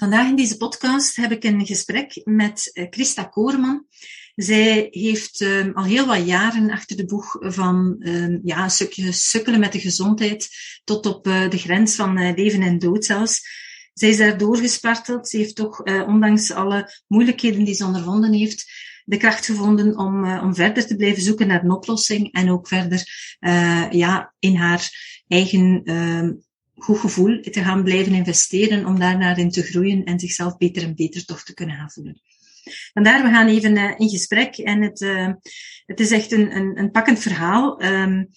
Vandaag in deze podcast heb ik een gesprek met eh, Christa Koorman. Zij heeft um, al heel wat jaren achter de boeg van um, ja, een stukje sukkelen met de gezondheid tot op uh, de grens van uh, leven en dood zelfs. Zij is daar doorgesparteld. Ze heeft toch, ondanks alle moeilijkheden die ze ondervonden heeft, de kracht gevonden om, om verder te blijven zoeken naar een oplossing en ook verder ja, in haar eigen goed gevoel te gaan blijven investeren om daarnaar in te groeien en zichzelf beter en beter toch te kunnen gaan voelen. Vandaar, we gaan even uh, in gesprek en het, uh, het is echt een, een, een pakkend verhaal. Um,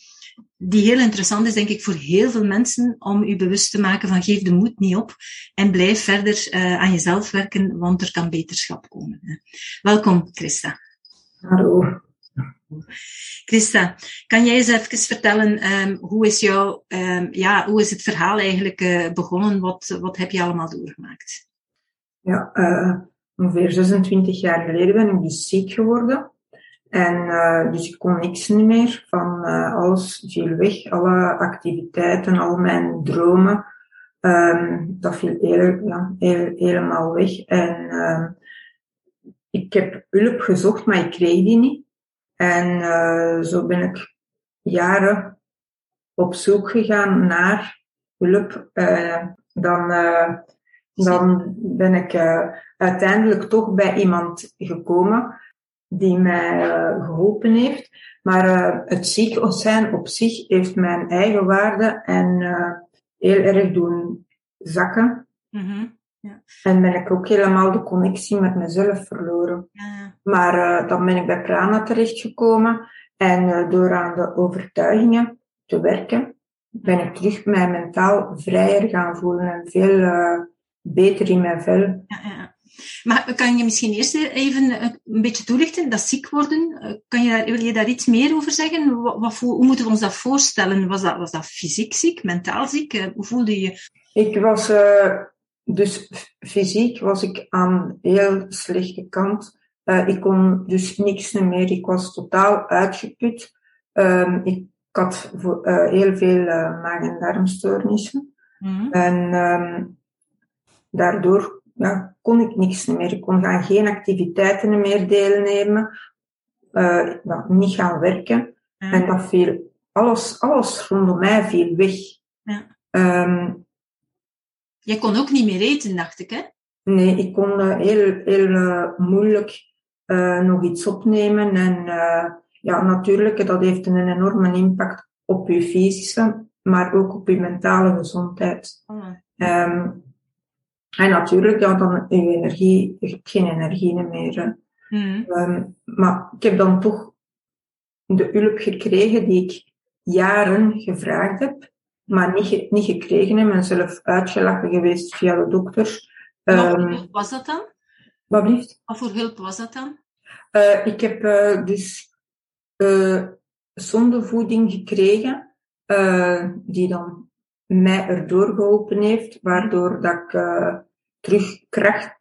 die heel interessant is, denk ik, voor heel veel mensen om u bewust te maken van geef de moed niet op en blijf verder uh, aan jezelf werken, want er kan beterschap komen. Welkom, Christa. Hallo. Christa, kan jij eens even vertellen, um, hoe, is jouw, um, ja, hoe is het verhaal eigenlijk uh, begonnen? Wat, wat heb je allemaal doorgemaakt? Ja, uh, ongeveer 26 jaar geleden ben ik dus ziek geworden. En uh, dus ik kon niks meer van alles viel weg, alle activiteiten, al mijn dromen. Um, dat viel heel, ja, helemaal weg. En ik heb hulp gezocht, maar ik kreeg die niet. En uh, zo ben ik jaren op zoek gegaan naar hulp. Uh, dan, uh, dan ben ik uiteindelijk toch bij iemand gekomen die mij geholpen heeft. Maar het ziek zijn op zich heeft mijn eigen waarde en heel erg doen zakken. -hmm. Ja. En ben ik ook helemaal de connectie met mezelf verloren. Ja. Maar uh, dan ben ik bij Prana terechtgekomen en uh, door aan de overtuigingen te werken, ben ik terug mij mentaal vrijer gaan voelen en veel uh, beter in mijn vel. Ja, ja. Maar kan je misschien eerst even een beetje toelichten, dat ziek worden? Kan je daar, wil je daar iets meer over zeggen? Wat, wat, hoe moeten we ons dat voorstellen? Was dat, was dat fysiek ziek, mentaal ziek? Hoe voelde je? Ik was dus fysiek was ik aan heel slechte kant. Uh, ik kon dus niks meer. Ik was totaal uitgeput. Um, ik had uh, heel veel uh, maag- en darmstoornissen. Mm. En um, daardoor ja, kon ik niks meer. Ik kon gaan geen activiteiten meer deelnemen. Nou, niet gaan werken. Mm. En dat viel, alles, alles rondom mij viel weg. Ja. Um, Jij kon ook niet meer eten, dacht ik, hè? Nee, ik kon uh, heel, heel uh, moeilijk uh, nog iets opnemen. En ja, natuurlijk, dat heeft een enorme impact op je fysische, maar ook op je mentale gezondheid. Oh. Um, en natuurlijk, ja, dan je energie, je hebt geen energie meer. Mm. Um, maar ik heb dan toch de hulp gekregen die ik jaren gevraagd heb maar niet, niet gekregen en zelf uitgelachen geweest via de dokters. Wat voor ehm, hulp was dat dan? Wat blieft? Wat voor hulp was dat dan? Uh, ik heb uh, dus uh, zondevoeding gekregen, die dan mij erdoor geholpen heeft, waardoor dat ik terug kracht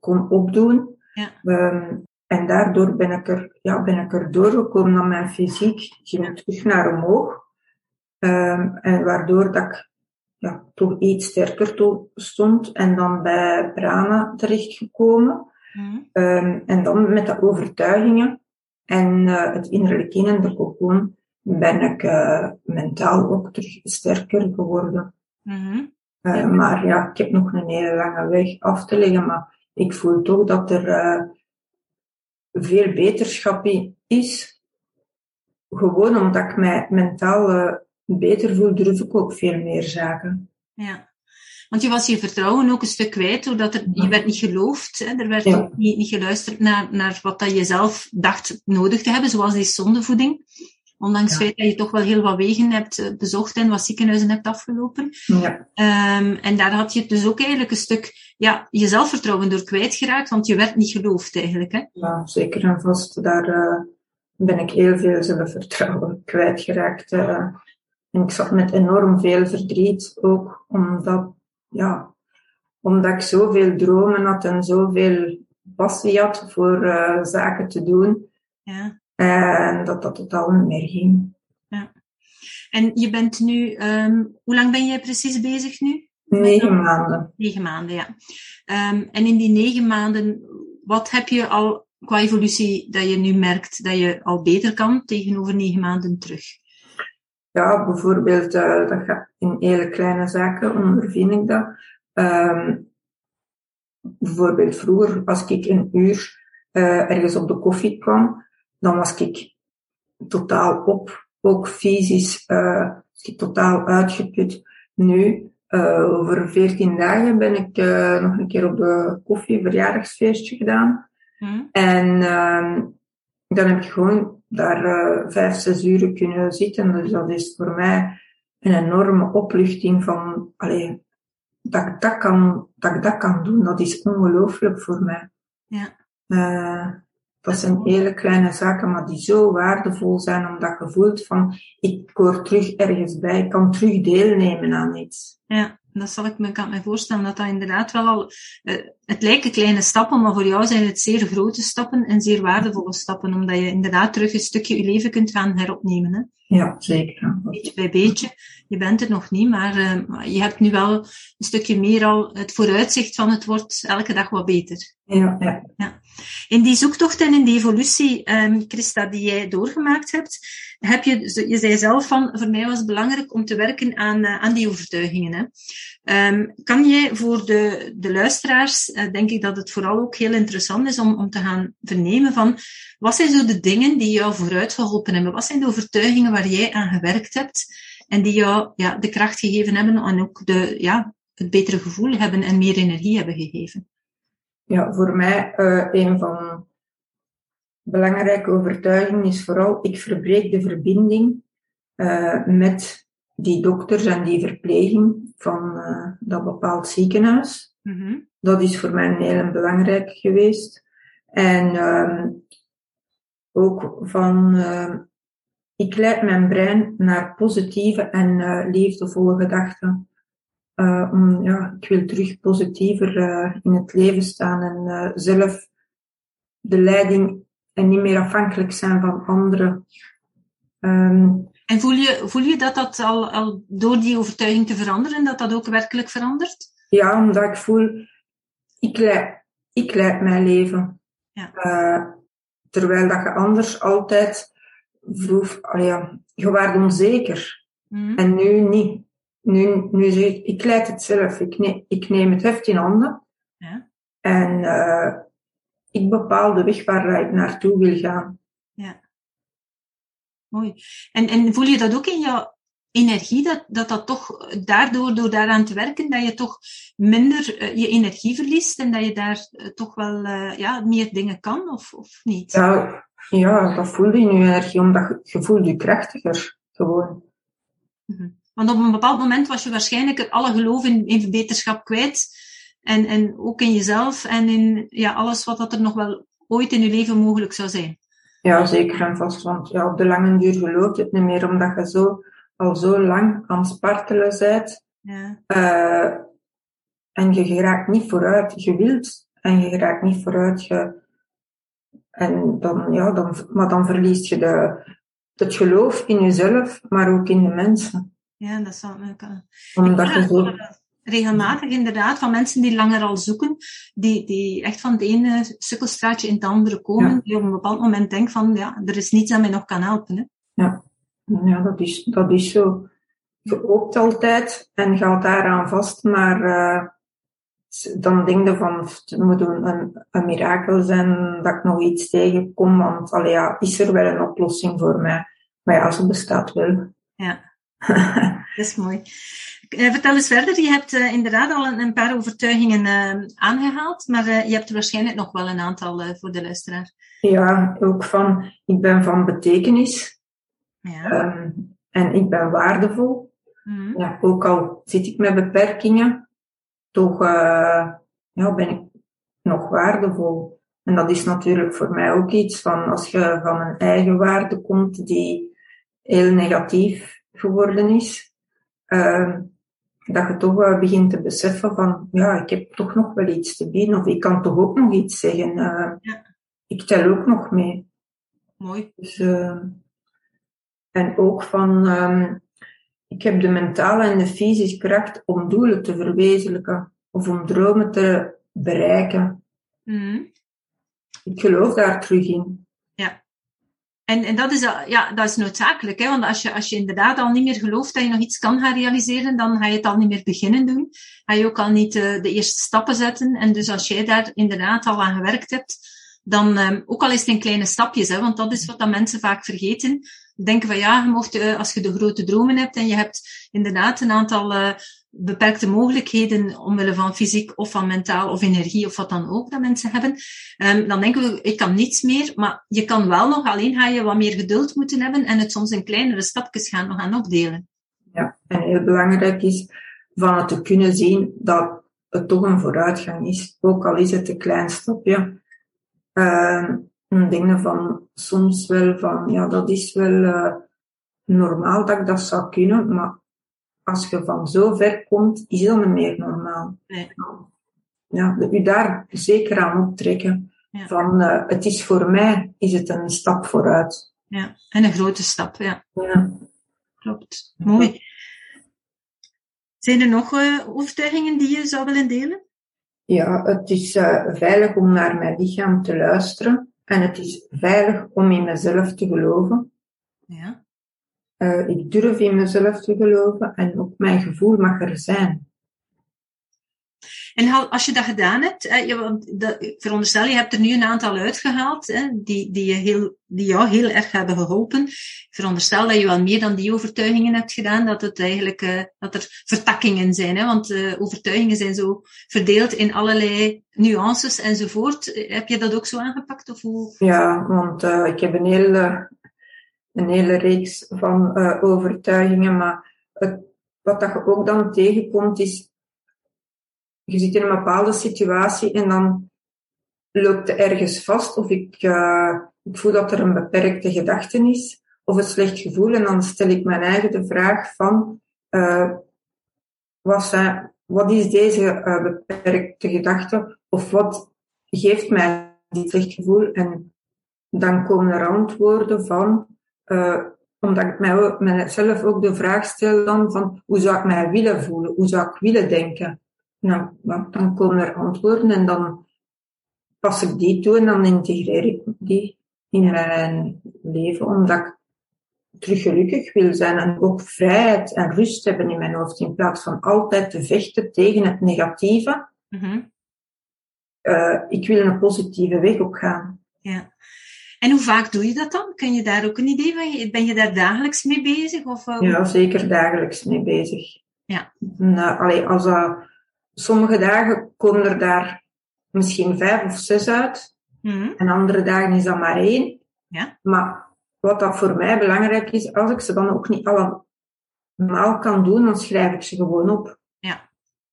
kon opdoen. Ja. Um, en daardoor ben ik er, ja, ben ik er doorgekomen dat mijn fysiek ging terug naar omhoog. Um, en waardoor dat ik ja, toch iets sterker toe stond en dan bij Prana terechtgekomen. Mm. Um, en dan met de overtuigingen en uh, het innerlijk in en de cocoon ben ik uh, mentaal ook terug sterker geworden. Mm-hmm. Uh, Maar ja, ik heb nog een hele lange weg af te leggen, maar ik voel toch dat er veel beterschap is. Gewoon omdat ik mij mentaal beter voel, durf ik ook veel meer zaken. Ja. Want je was je vertrouwen ook een stuk kwijt, doordat er, je werd niet geloofd. Hè? Er werd ook niet, niet geluisterd naar, naar wat dat je zelf dacht nodig te hebben, zoals die zondevoeding. Ondanks het feit dat je toch wel heel wat wegen hebt eh, bezocht en wat ziekenhuizen hebt afgelopen. Ja. Um, en daar had je dus ook eigenlijk een stuk ja, je zelfvertrouwen door kwijtgeraakt, want je werd niet geloofd eigenlijk. Hè? Ja, zeker en vast. Daar uh, ben ik heel veel zelfvertrouwen kwijtgeraakt. Uh, en ik zat met enorm veel verdriet, ook omdat, ja, omdat ik zoveel dromen had en zoveel passie had voor uh, zaken te doen. Ja. En dat dat totaal niet meer ging. Ja. En je bent nu, um, hoe lang ben jij precies bezig nu? Negen maanden. Negen maanden, ja. Um, en in die negen maanden, wat heb je al qua evolutie dat je nu merkt dat je al beter kan tegenover negen maanden terug? Ja, bijvoorbeeld, uh, dat gaat in hele kleine zaken ondervind ik dat. Um, bijvoorbeeld vroeger, als ik een uur uh, ergens op de koffie kwam, dan was ik totaal op, ook fysisch, uh, was ik totaal uitgeput. Nu, over veertien dagen ben ik nog een keer op de koffie verjaardagsfeestje gedaan. Hmm. En uh, dan heb ik gewoon daar uh, vijf, zes uur kunnen zitten. Dus dat is voor mij een enorme opluchting van, allee, dat ik dat kan, dat ik dat kan doen. Dat is ongelooflijk voor mij. Ja. Uh, dat zijn hele kleine zaken, maar die zo waardevol zijn, omdat je voelt van, ik hoor terug ergens bij, ik kan terug deelnemen aan iets. Ja, dat zal ik me, kan me voorstellen, dat dat inderdaad wel al, uh, het lijken kleine stappen, maar voor jou zijn het zeer grote stappen en zeer waardevolle stappen, omdat je inderdaad terug een stukje je leven kunt gaan heropnemen. Hè? Ja, zeker. Beetje bij beetje. Je bent er nog niet, maar uh, je hebt nu wel een stukje meer al het vooruitzicht van het wordt elke dag wat beter. Ja, ja. ja. In die zoektocht en in die evolutie, um, Christa, die jij doorgemaakt hebt, heb je, je zei zelf van, voor mij was het belangrijk om te werken aan, uh, aan die overtuigingen. Hè. Um, kan jij voor de, de luisteraars, denk ik dat het vooral ook heel interessant is om, om te gaan vernemen van, wat zijn zo de dingen die jou vooruit geholpen hebben? Wat zijn de overtuigingen waar jij aan gewerkt hebt en die jou ja, de kracht gegeven hebben en ook de, ja, het betere gevoel hebben en meer energie hebben gegeven? Ja, voor mij uh, een van belangrijke overtuigingen is vooral, ik verbreek de verbinding uh, met die dokters en die verpleging van uh, dat bepaald ziekenhuis. Mm-hmm. Dat is voor mij heel belangrijk geweest. En um, ook van, uh, ik leid mijn brein naar positieve en uh, liefdevolle gedachten. Uh, om, ja, ik wil terug positiever uh, in het leven staan en zelf de leiding en niet meer afhankelijk zijn van anderen. Um, en voel je, voel je dat dat al, al door die overtuiging te veranderen, dat dat ook werkelijk verandert? Ja, omdat ik voel, ik leid, ik leid mijn leven. Ja. Uh, terwijl dat je anders altijd vroeg, oh ja, je waart onzeker. Mm-hmm. En nu niet. Nu, nu zeg ik, ik leid het zelf. Ik neem, ik neem het heft in handen. Ja. En uh, ik bepaal de weg waar ik naartoe wil gaan. Ja. Mooi. En, en voel je dat ook in jouw energie, dat, dat dat toch daardoor, door daaraan te werken, dat je toch minder uh, je energie verliest en dat je daar uh, toch wel uh, ja, meer dingen kan, of, of niet? Ja, ja, dat voel je in je energie, omdat je, je voelt je krachtiger, gewoon. Mm-hmm. Want op een bepaald moment was je waarschijnlijk alle geloof in, in verbeterschap kwijt. En, en ook in jezelf en in ja, alles wat dat er nog wel ooit in je leven mogelijk zou zijn. Ja, zeker en vast. Want ja, op de lange duur gelooft het niet meer, omdat je zo, al zo lang aan het spartelen bent. Ja. Uh, en je geraakt niet vooruit. Je wilt en je geraakt niet vooruit. Je, en dan, ja, dan, maar dan verlies je de, het geloof in jezelf, maar ook in de mensen. Ja, dat zal me kunnen. Omdat je zo... Regelmatig inderdaad, van mensen die langer al zoeken, die, die echt van het ene sukkelstraatje in het andere komen, Ja. die op een bepaald moment denken van, ja, er is niets dat mij nog kan helpen. Hè. Ja, ja dat, is, dat is zo. Je hoopt altijd en gaat daaraan vast, maar uh, dan denk je van, het moet een, een mirakel zijn dat ik nog iets tegenkom, want allee, ja, is er wel een oplossing voor mij? Maar ja, ze bestaat wel. Ja, dat is mooi. Uh, vertel eens verder, je hebt uh, inderdaad al een, een paar overtuigingen uh, aangehaald, maar je hebt er waarschijnlijk nog wel een aantal voor de luisteraar. Ja, ook van, ik ben van betekenis. Ja. Um, en ik ben waardevol. Mm. Ja, ook al zit ik met beperkingen, toch uh, ja, ben ik nog waardevol. En dat is natuurlijk voor mij ook iets van als je van een eigen waarde komt die heel negatief geworden is, uh, dat je toch wel begint te beseffen van, ja, ik heb toch nog wel iets te bieden, of ik kan toch ook nog iets zeggen. Uh, ja. Ik tel ook nog mee. Mooi. Dus, uh, en ook van, um, ik heb de mentale en de fysische kracht om doelen te verwezenlijken, of om dromen te bereiken. Mm. Ik geloof daar terug in. Ja. En, en dat, is, ja, dat is noodzakelijk, hè? want als je, als je inderdaad al niet meer gelooft dat je nog iets kan gaan realiseren, dan ga je het al niet meer beginnen doen. Ga je ook al niet de, de eerste stappen zetten. En dus als jij daar inderdaad al aan gewerkt hebt, dan, um, ook al is het in kleine stapjes, hè, want dat is wat dat mensen vaak vergeten. Denken van ja, je mocht, uh, als je de grote dromen hebt en je hebt inderdaad een aantal uh, beperkte mogelijkheden omwille van fysiek of van mentaal of energie of wat dan ook dat mensen hebben, um, dan denken we, ik kan niets meer, maar je kan wel nog, alleen ga je wat meer geduld moeten hebben en het soms in kleinere stapjes gaan nog gaan opdelen. Ja, en heel belangrijk is van te kunnen zien dat het toch een vooruitgang is, ook al is het een klein stapje. Uh, dingen van soms wel van, ja, dat is wel uh, normaal dat ik dat zou kunnen, maar als je van zo ver komt, is dat niet meer normaal. Nee. Ja, u daar zeker aan optrekken. Ja. Van, uh, het is voor mij, is het een stap vooruit. Ja, en een grote stap, ja. ja. Klopt. Mooi. Zijn er nog uh, overtuigingen die je zou willen delen? Ja, het is uh, veilig om naar mijn lichaam te luisteren. En het is veilig om in mezelf te geloven. Ja. Uh, ik durf in mezelf te geloven en ook mijn gevoel mag er zijn. En als je dat gedaan hebt, je, veronderstel je hebt er nu een aantal uitgehaald die, die, je heel, die jou heel erg hebben geholpen. Veronderstel dat je wel meer dan die overtuigingen hebt gedaan, dat het eigenlijk uh, dat er vertakkingen zijn. Want uh, overtuigingen zijn zo verdeeld in allerlei nuances enzovoort. Heb je dat ook zo aangepakt? Of hoe? Ja, want uh, ik heb een hele, een hele reeks van overtuigingen, maar het, wat dat je ook dan tegenkomt is je zit in een bepaalde situatie en dan loopt het ergens vast of ik, uh, ik voel dat er een beperkte gedachte is of een slecht gevoel en dan stel ik mijn eigen de vraag van uh, wat, wat is deze uh, beperkte gedachte of wat geeft mij dit slecht gevoel en dan komen er antwoorden van omdat ik mij, mijzelf ook de vraag stel dan van hoe zou ik mij willen voelen, hoe zou ik willen denken. Nou, dan komen er antwoorden en dan pas ik die toe en dan integreer ik die in mijn leven, omdat ik terug gelukkig wil zijn en ook vrijheid en rust hebben in mijn hoofd, in plaats van altijd te vechten tegen het negatieve. Mm uh, ik wil een positieve weg op gaan. Ja. En hoe vaak doe je dat dan? Kun je daar ook een idee van? Ben je daar dagelijks mee bezig? Of, uh, ja, zeker dagelijks mee bezig. Ja. Nou, allee, als dat sommige dagen komen er daar misschien vijf of zes uit. Mm En andere dagen is dat maar één. Ja. Maar wat dat voor mij belangrijk is, als ik ze dan ook niet allemaal kan doen, dan schrijf ik ze gewoon op. Ja.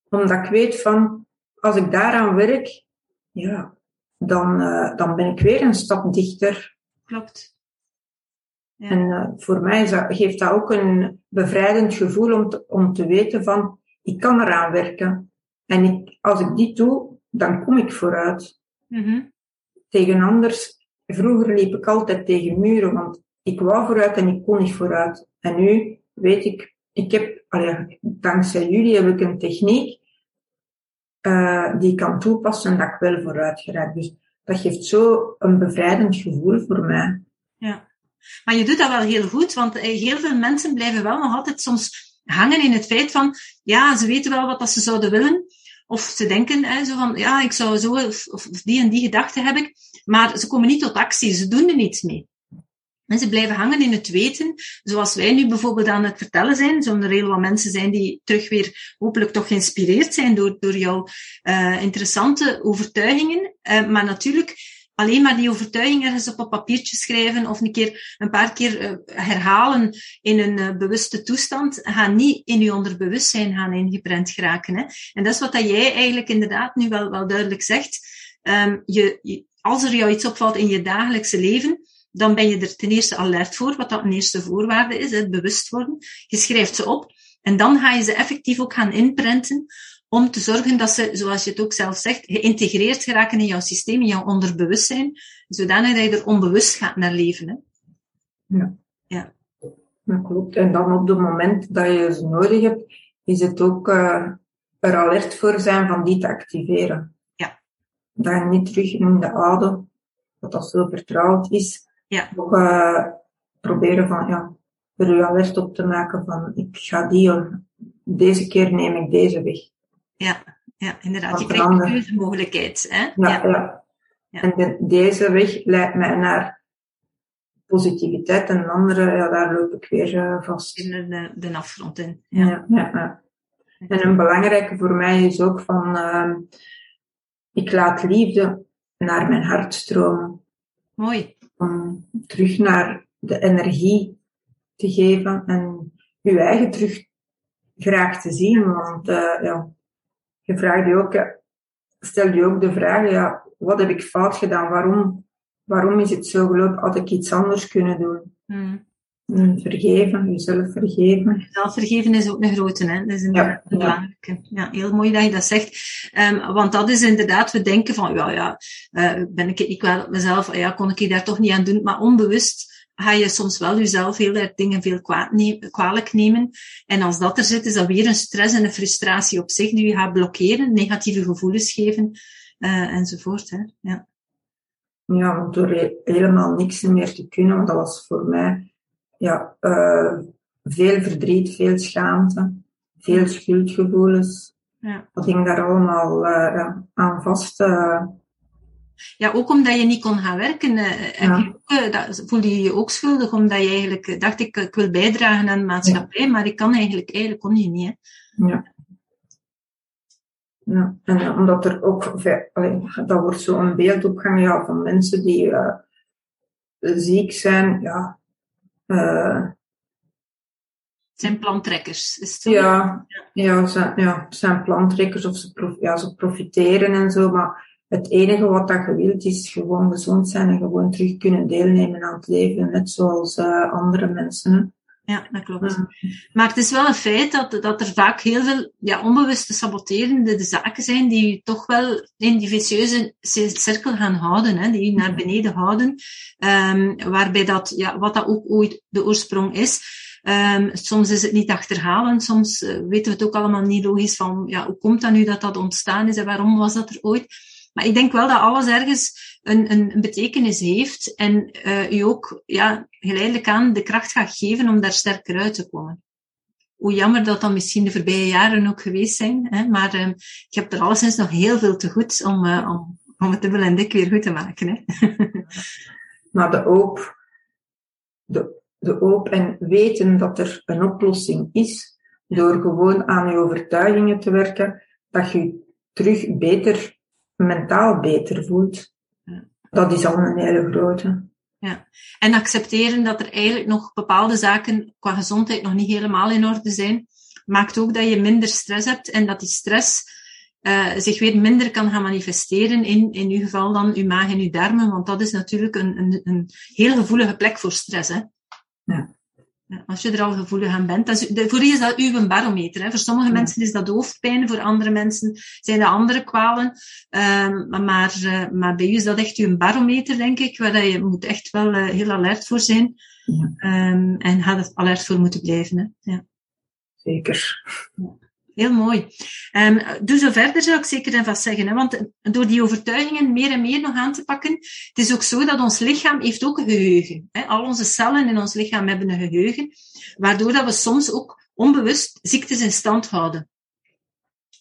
Omdat ik weet van, als ik daaraan werk, ja, dan, uh, dan ben ik weer een stap dichter. Klopt. Ja. En uh, voor mij dat, geeft dat ook een bevrijdend gevoel om te, om te weten van, ik kan eraan werken. En ik, als ik dit doe, dan kom ik vooruit. Mm-hmm. Tegen anders, vroeger liep ik altijd tegen muren, want ik wou vooruit en ik kon niet vooruit. En nu weet ik, ik heb, allee, dankzij jullie heb ik een techniek uh, die ik kan toepassen en dat ik wel vooruit geraak. Dus dat geeft zo een bevrijdend gevoel voor mij. Ja. Maar je doet dat wel heel goed, want eh, heel veel mensen blijven wel nog altijd soms hangen in het feit van, ja, ze weten wel wat dat ze zouden willen, of ze denken hè, zo van, ja, ik zou zo, of, die en die gedachte heb ik. Maar ze komen niet tot actie, ze doen er niets mee. En ze blijven hangen in het weten, zoals wij nu bijvoorbeeld aan het vertellen zijn. Zullen er heel wat mensen zijn die terug weer hopelijk toch geïnspireerd zijn door, door jouw uh, interessante overtuigingen. Uh, maar natuurlijk, alleen maar die overtuiging ergens op een papiertje schrijven of een keer een paar keer uh, herhalen in een uh, bewuste toestand, gaan niet in je onderbewustzijn gaan ingeprent geraken. Hè? En dat is wat dat jij eigenlijk inderdaad nu wel, wel duidelijk zegt. Je, als er jou iets opvalt in je dagelijkse leven, dan ben je er ten eerste alert voor, wat dat een eerste voorwaarde is, het bewust worden. Je schrijft ze op en dan ga je ze effectief ook gaan inprenten om te zorgen dat ze, zoals je het ook zelf zegt, geïntegreerd geraken in jouw systeem, in jouw onderbewustzijn, zodanig dat je er onbewust gaat naar leven. Hè? Ja. Ja. Dat klopt. En dan op het moment dat je ze nodig hebt, is het ook uh, er alert voor zijn van die te activeren. Ja. Dat je niet terug in de oude, wat dat zo vertrouwd is, ja. ook uh, proberen van, ja, er alert op te maken van, ik ga die, deze keer neem ik deze weg. Ja, ja inderdaad. Je krijgt een keuzemogelijkheid. Hè? Ja, ja. ja. ja. En de, deze weg leidt mij naar positiviteit en de andere, ja, daar loop ik weer uh, vast. In de, de afgrond in. Ja. Ja, ja, ja. En een belangrijke voor mij is ook van, uh, ik laat liefde naar mijn hart stromen. Mooi. Om terug naar de energie te geven en uw eigen terug graag te zien. Want uh, ja, je vraagt je ook, stel je ook de vraag, ja, wat heb ik fout gedaan? Waarom, waarom is het zo gelopen? Had ik iets anders kunnen doen? Vergeven, jezelf vergeven. Zelf vergeven is ook een grote, hè? Dat is een Ja, belangrijke. Ja. heel mooi dat je dat zegt. Um, want dat is inderdaad, we denken van, ja, ja, uh, ben ik, ik wel op mezelf, ja, kon ik daar toch niet aan doen, maar onbewust ga je soms wel jezelf heel erg dingen veel kwalijk nemen. En als dat er zit, is dat weer een stress en een frustratie op zich die je gaat blokkeren, negatieve gevoelens geven, uh, enzovoort. Hè? Ja. Ja, want door helemaal niks meer te kunnen, want dat was voor mij ja, uh, veel verdriet, veel schaamte, veel schuldgevoelens. Ja. Dat ging daar allemaal uh, ja, aan vast. Uh, ja, ook omdat je niet kon gaan werken, Ja. je dat, voelde je je ook schuldig, omdat je eigenlijk dacht, ik, ik wil bijdragen aan de maatschappij, maar ik kan eigenlijk, eigenlijk kon je niet. Hè? Ja. Ja, en omdat er ook, allee, dat wordt zo een beeld opgehangen ja, van mensen die uh, ziek zijn, ja. Uh, Het zijn plantrekkers. Is het ja, ja, ze, ja, zijn plantrekkers of ze, prof, ja, ze profiteren en zo, maar het enige wat dat je wilt is gewoon gezond zijn en gewoon terug kunnen deelnemen aan het leven, net zoals uh, andere mensen. Ja, dat klopt. Ja. Maar het is wel een feit dat, dat er vaak heel veel ja, onbewuste saboterende de zaken zijn die je toch wel in die vicieuze cirkel gaan houden, hè, die je naar beneden houden, um, waarbij dat, ja, wat dat ook ooit de oorsprong is, um, soms is het niet achterhalen, soms uh, weten we het ook allemaal niet logisch van, ja, hoe komt dat nu dat dat ontstaan is en waarom was dat er ooit? Maar ik denk wel dat alles ergens een, betekenis heeft en uh, u ook ja, geleidelijk aan de kracht gaat geven om daar sterker uit te komen. Hoe jammer dat dan misschien de voorbije jaren ook geweest zijn, hè? maar uh, ik heb er alleszins nog heel veel te goed om, uh, om, om het dubbel en dik weer goed te maken. Hè? maar de hoop, de, de hoop en weten dat er een oplossing is, door gewoon aan je overtuigingen te werken, dat je terug beter mentaal beter voelt. Dat is al een hele grote. Ja, en accepteren dat er eigenlijk nog bepaalde zaken qua gezondheid nog niet helemaal in orde zijn, maakt ook dat je minder stress hebt en dat die stress uh, zich weer minder kan gaan manifesteren in, in uw geval dan uw maag en uw darmen, want dat is natuurlijk een, een, een heel gevoelige plek voor stress. Hè? Ja. Als je er al gevoelig aan bent. Dat is, voor je is dat uw barometer. Hè. Voor sommige Ja. mensen is dat hoofdpijn, voor andere mensen zijn dat andere kwalen. Um, maar, uh, maar bij u is dat echt uw barometer, denk ik, waar je moet echt wel uh, heel alert voor zijn. Ja. Um, en gaat er alert voor moeten blijven. Hè. Ja. Zeker. Ja. Heel mooi. Um, doe zo verder, zou ik zeker en vast zeggen. Hè? Want door die overtuigingen meer en meer nog aan te pakken, het is ook zo dat ons lichaam heeft ook een geheugen. Hè? Al onze cellen in ons lichaam hebben een geheugen, waardoor dat we soms ook onbewust ziektes in stand houden.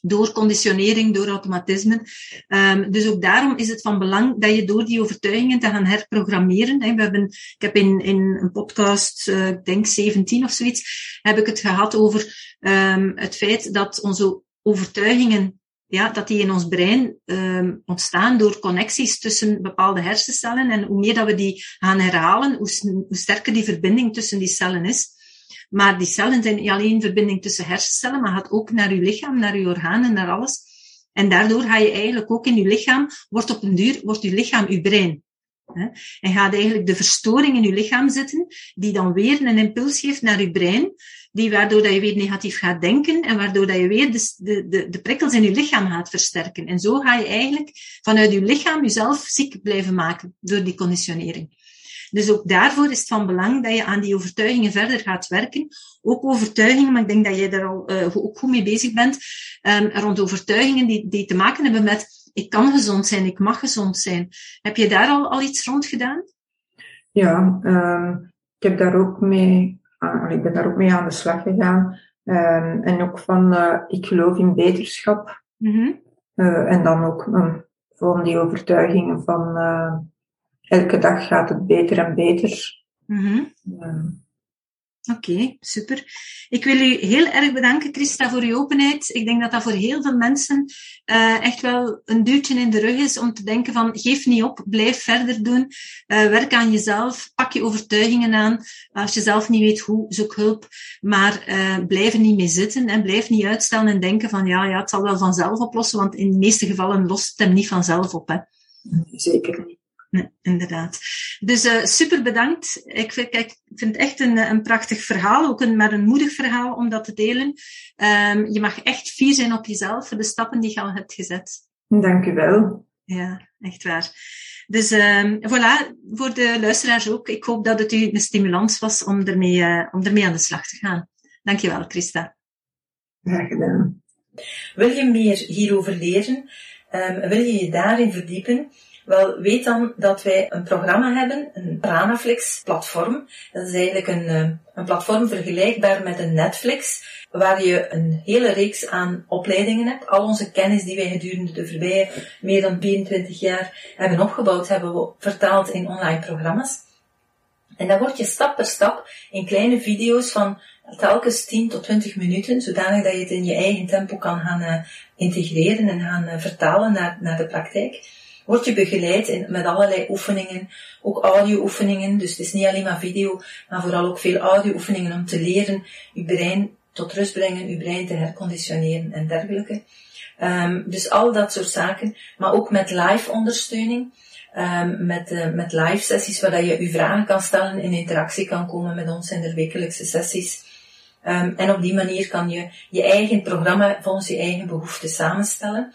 Door conditionering, door automatismen. Um, dus ook daarom is het van belang dat je door die overtuigingen te gaan herprogrammeren. Hè. We hebben, ik heb in, in een podcast, uh, ik denk 17 of zoiets, heb ik het gehad over um, het feit dat onze overtuigingen ja, dat die in ons brein um, ontstaan door connecties tussen bepaalde hersencellen. En hoe meer dat we die gaan herhalen, hoe sterker die verbinding tussen die cellen is. Maar die cellen zijn niet alleen verbinding tussen hersencellen, maar gaat ook naar uw lichaam, naar uw organen, naar alles. En daardoor ga je eigenlijk ook in je lichaam, wordt op een duur, wordt je lichaam uw brein. En gaat eigenlijk de verstoring in je lichaam zitten, die dan weer een impuls geeft naar je brein, die waardoor dat je weer negatief gaat denken en waardoor dat je weer de, de, de prikkels in je lichaam gaat versterken. En zo ga je eigenlijk vanuit je lichaam jezelf ziek blijven maken door die conditionering. Dus ook daarvoor is het van belang dat je aan die overtuigingen verder gaat werken. Ook overtuigingen, maar ik denk dat jij daar al uh, ook goed mee bezig bent, um, rond overtuigingen die, die te maken hebben met ik kan gezond zijn, ik mag gezond zijn. Heb je daar al, al iets rond gedaan? Ja, um, ik heb daar ook mee, uh, ik ben daar ook mee aan de slag gegaan. Um, en ook van, uh, ik geloof in beterschap. Mm -hmm. uh, en dan ook um, van die overtuigingen van, elke dag gaat het beter en beter. Mm -hmm. Oké, okay, super. Ik wil u heel erg bedanken, Christa, voor uw openheid. Ik denk dat dat voor heel veel mensen uh, echt wel een duwtje in de rug is om te denken van geef niet op, blijf verder doen, uh, werk aan jezelf, pak je overtuigingen aan. Als je zelf niet weet hoe, zoek hulp, maar uh, blijf er niet mee zitten en blijf niet uitstellen en denken van ja, ja, het zal wel vanzelf oplossen, want in de meeste gevallen lost het hem niet vanzelf op. Hè. Zeker niet. Nee, inderdaad. Dus uh, super bedankt. Ik vind, kijk, ik vind het echt een, een prachtig verhaal, ook een, maar een moedig verhaal om dat te delen. Um, je mag echt fier zijn op jezelf voor de stappen die je al hebt gezet. Dank u wel. Ja, echt waar. Dus um, voilà, voor de luisteraars ook. Ik hoop dat het u een stimulans was om ermee, uh, om ermee aan de slag te gaan. Dankjewel, Christa. Graag gedaan. Wil je meer hierover leren? Um, wil je je daarin verdiepen? Wel, weet dan dat wij een programma hebben, een Pranaflix platform. Dat is eigenlijk een, eh, een platform vergelijkbaar met een Netflix, waar je een hele reeks aan opleidingen hebt. Al onze kennis die wij gedurende de voorbije meer dan 24 jaar hebben opgebouwd, hebben we vertaald in online programma's. En dan word je stap per stap in kleine video's van telkens 10 tot 20 minuten, zodanig dat je het in je eigen tempo kan gaan uh, integreren en gaan uh, vertalen naar, naar de praktijk word je begeleid in, met allerlei oefeningen, ook audio-oefeningen. Dus het is niet alleen maar video, maar vooral ook veel audio-oefeningen om te leren je brein tot rust brengen, je brein te herconditioneren en dergelijke. Um, dus al dat soort zaken, maar ook met live ondersteuning. Um, met, uh, met live sessies waar je je vragen kan stellen, in interactie kan komen met ons in de wekelijkse sessies. Um, en op die manier kan je je eigen programma volgens je eigen behoeften samenstellen.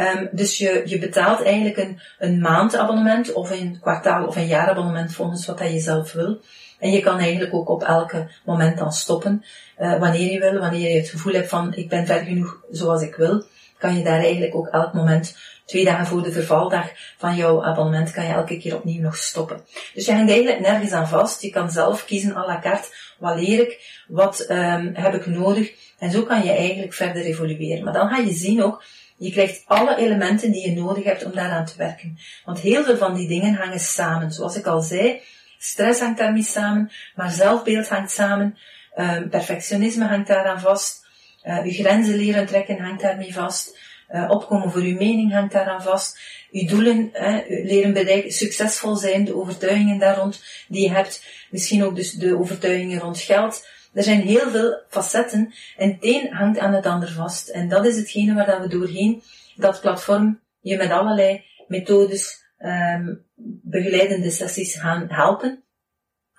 Um, dus je, je betaalt eigenlijk een, een maandabonnement of een kwartaal of een jaarabonnement volgens wat dat je zelf wil. En je kan eigenlijk ook op elke moment dan stoppen, uh, wanneer je wil, wanneer je het gevoel hebt van ik ben ver genoeg zoals ik wil, kan je daar eigenlijk ook elk moment, twee dagen voor de vervaldag van jouw abonnement, kan je elke keer opnieuw nog stoppen. Dus je hangt eigenlijk nergens aan vast. Je kan zelf kiezen à la carte, wat leer ik, wat um, heb ik nodig. En zo kan je eigenlijk verder evolueren. Maar dan ga je zien ook je krijgt alle elementen die je nodig hebt om daaraan te werken. Want heel veel van die dingen hangen samen. Zoals ik al zei, stress hangt daarmee samen, maar zelfbeeld hangt samen, uh, perfectionisme hangt daaraan vast, uh, uw grenzen leren trekken hangt daarmee vast, opkomen voor uw mening hangt daaraan vast, uw doelen leren bereiken, succesvol zijn, de overtuigingen daar rond die je hebt, misschien ook dus de overtuigingen rond geld, er zijn heel veel facetten en het een hangt aan het ander vast. En dat is hetgene waar dat we doorheen dat platform je met allerlei methodes, um, begeleidende sessies gaan helpen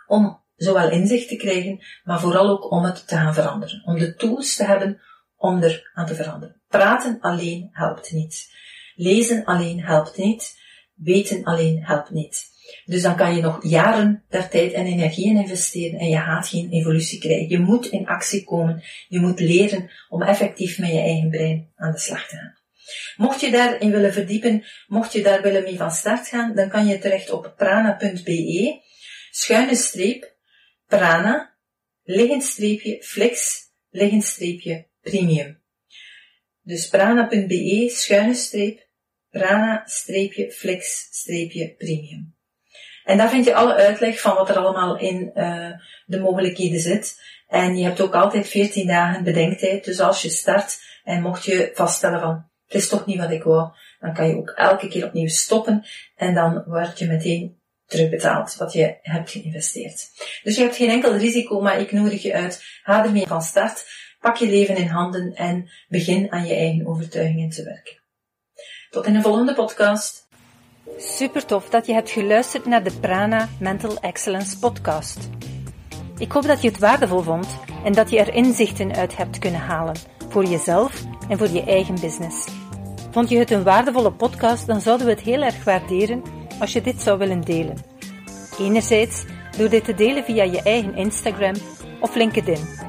om zowel inzicht te krijgen, maar vooral ook om het te gaan veranderen. Om de tools te hebben om er aan te veranderen. Praten alleen helpt niet. Lezen alleen helpt niet. Weten alleen helpt niet. Dus dan kan je nog jaren daar tijd en energie in investeren en je gaat geen evolutie krijgen. Je moet in actie komen. Je moet leren om effectief met je eigen brein aan de slag te gaan. Mocht je daarin willen verdiepen, mocht je daar willen mee van start gaan, dan kan je terecht op prana.be, schuine streep, prana, liggend streepje, flex, liggend streepje, premium. Dus prana.be, schuine streep, prana, streepje, flex, streepje, premium. En daar vind je alle uitleg van wat er allemaal in uh, de mogelijkheden zit. En je hebt ook altijd 14 dagen bedenktijd. Dus als je start en mocht je vaststellen van het is toch niet wat ik wou, dan kan je ook elke keer opnieuw stoppen en dan word je meteen terugbetaald wat je hebt geïnvesteerd. Dus je hebt geen enkel risico, maar ik nodig je uit. Ga ermee van start, pak je leven in handen en begin aan je eigen overtuigingen te werken. Tot in de volgende podcast. Super tof dat je hebt geluisterd naar de Prana Mental Excellence podcast. Ik hoop dat je het waardevol vond en dat je er inzichten uit hebt kunnen halen voor jezelf en voor je eigen business. Vond je het een waardevolle podcast, dan zouden we het heel erg waarderen als je dit zou willen delen. Enerzijds door dit te delen via je eigen Instagram of LinkedIn.